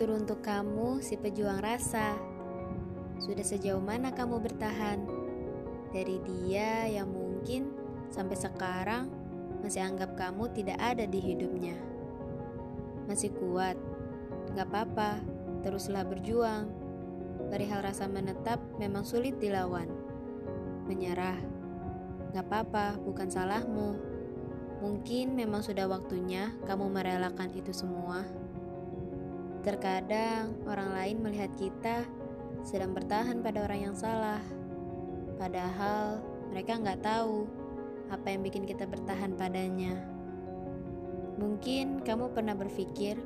Teruntuk kamu, si pejuang rasa, sudah sejauh mana kamu bertahan dari dia yang mungkin sampai sekarang masih anggap kamu tidak ada di hidupnya? Masih kuat, gak apa-apa, teruslah berjuang. Perihal rasa menetap memang sulit dilawan. Menyerah, gak apa-apa, bukan salahmu. Mungkin memang sudah waktunya kamu merelakan itu semua. Terkadang orang lain melihat kita sedang bertahan pada orang yang salah, padahal mereka nggak tahu apa yang bikin kita bertahan padanya. Mungkin kamu pernah berpikir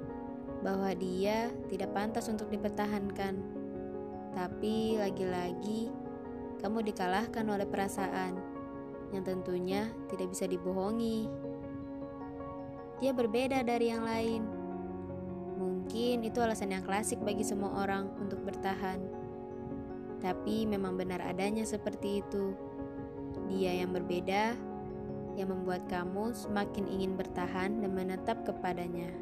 bahwa dia tidak pantas untuk dipertahankan, tapi lagi-lagi kamu dikalahkan oleh perasaan yang tentunya tidak bisa dibohongi. Dia berbeda dari yang lain Mungkin itu alasan yang klasik bagi semua orang untuk bertahan. Tapi memang benar adanya seperti itu. Dia yang berbeda yang membuat kamu semakin ingin bertahan dan menetap kepadanya.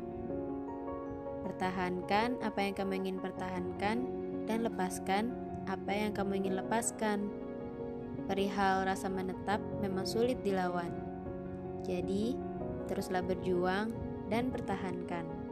Pertahankan apa yang kamu ingin pertahankan dan lepaskan apa yang kamu ingin lepaskan. Perihal rasa menetap memang sulit dilawan. Jadi, teruslah berjuang dan pertahankan.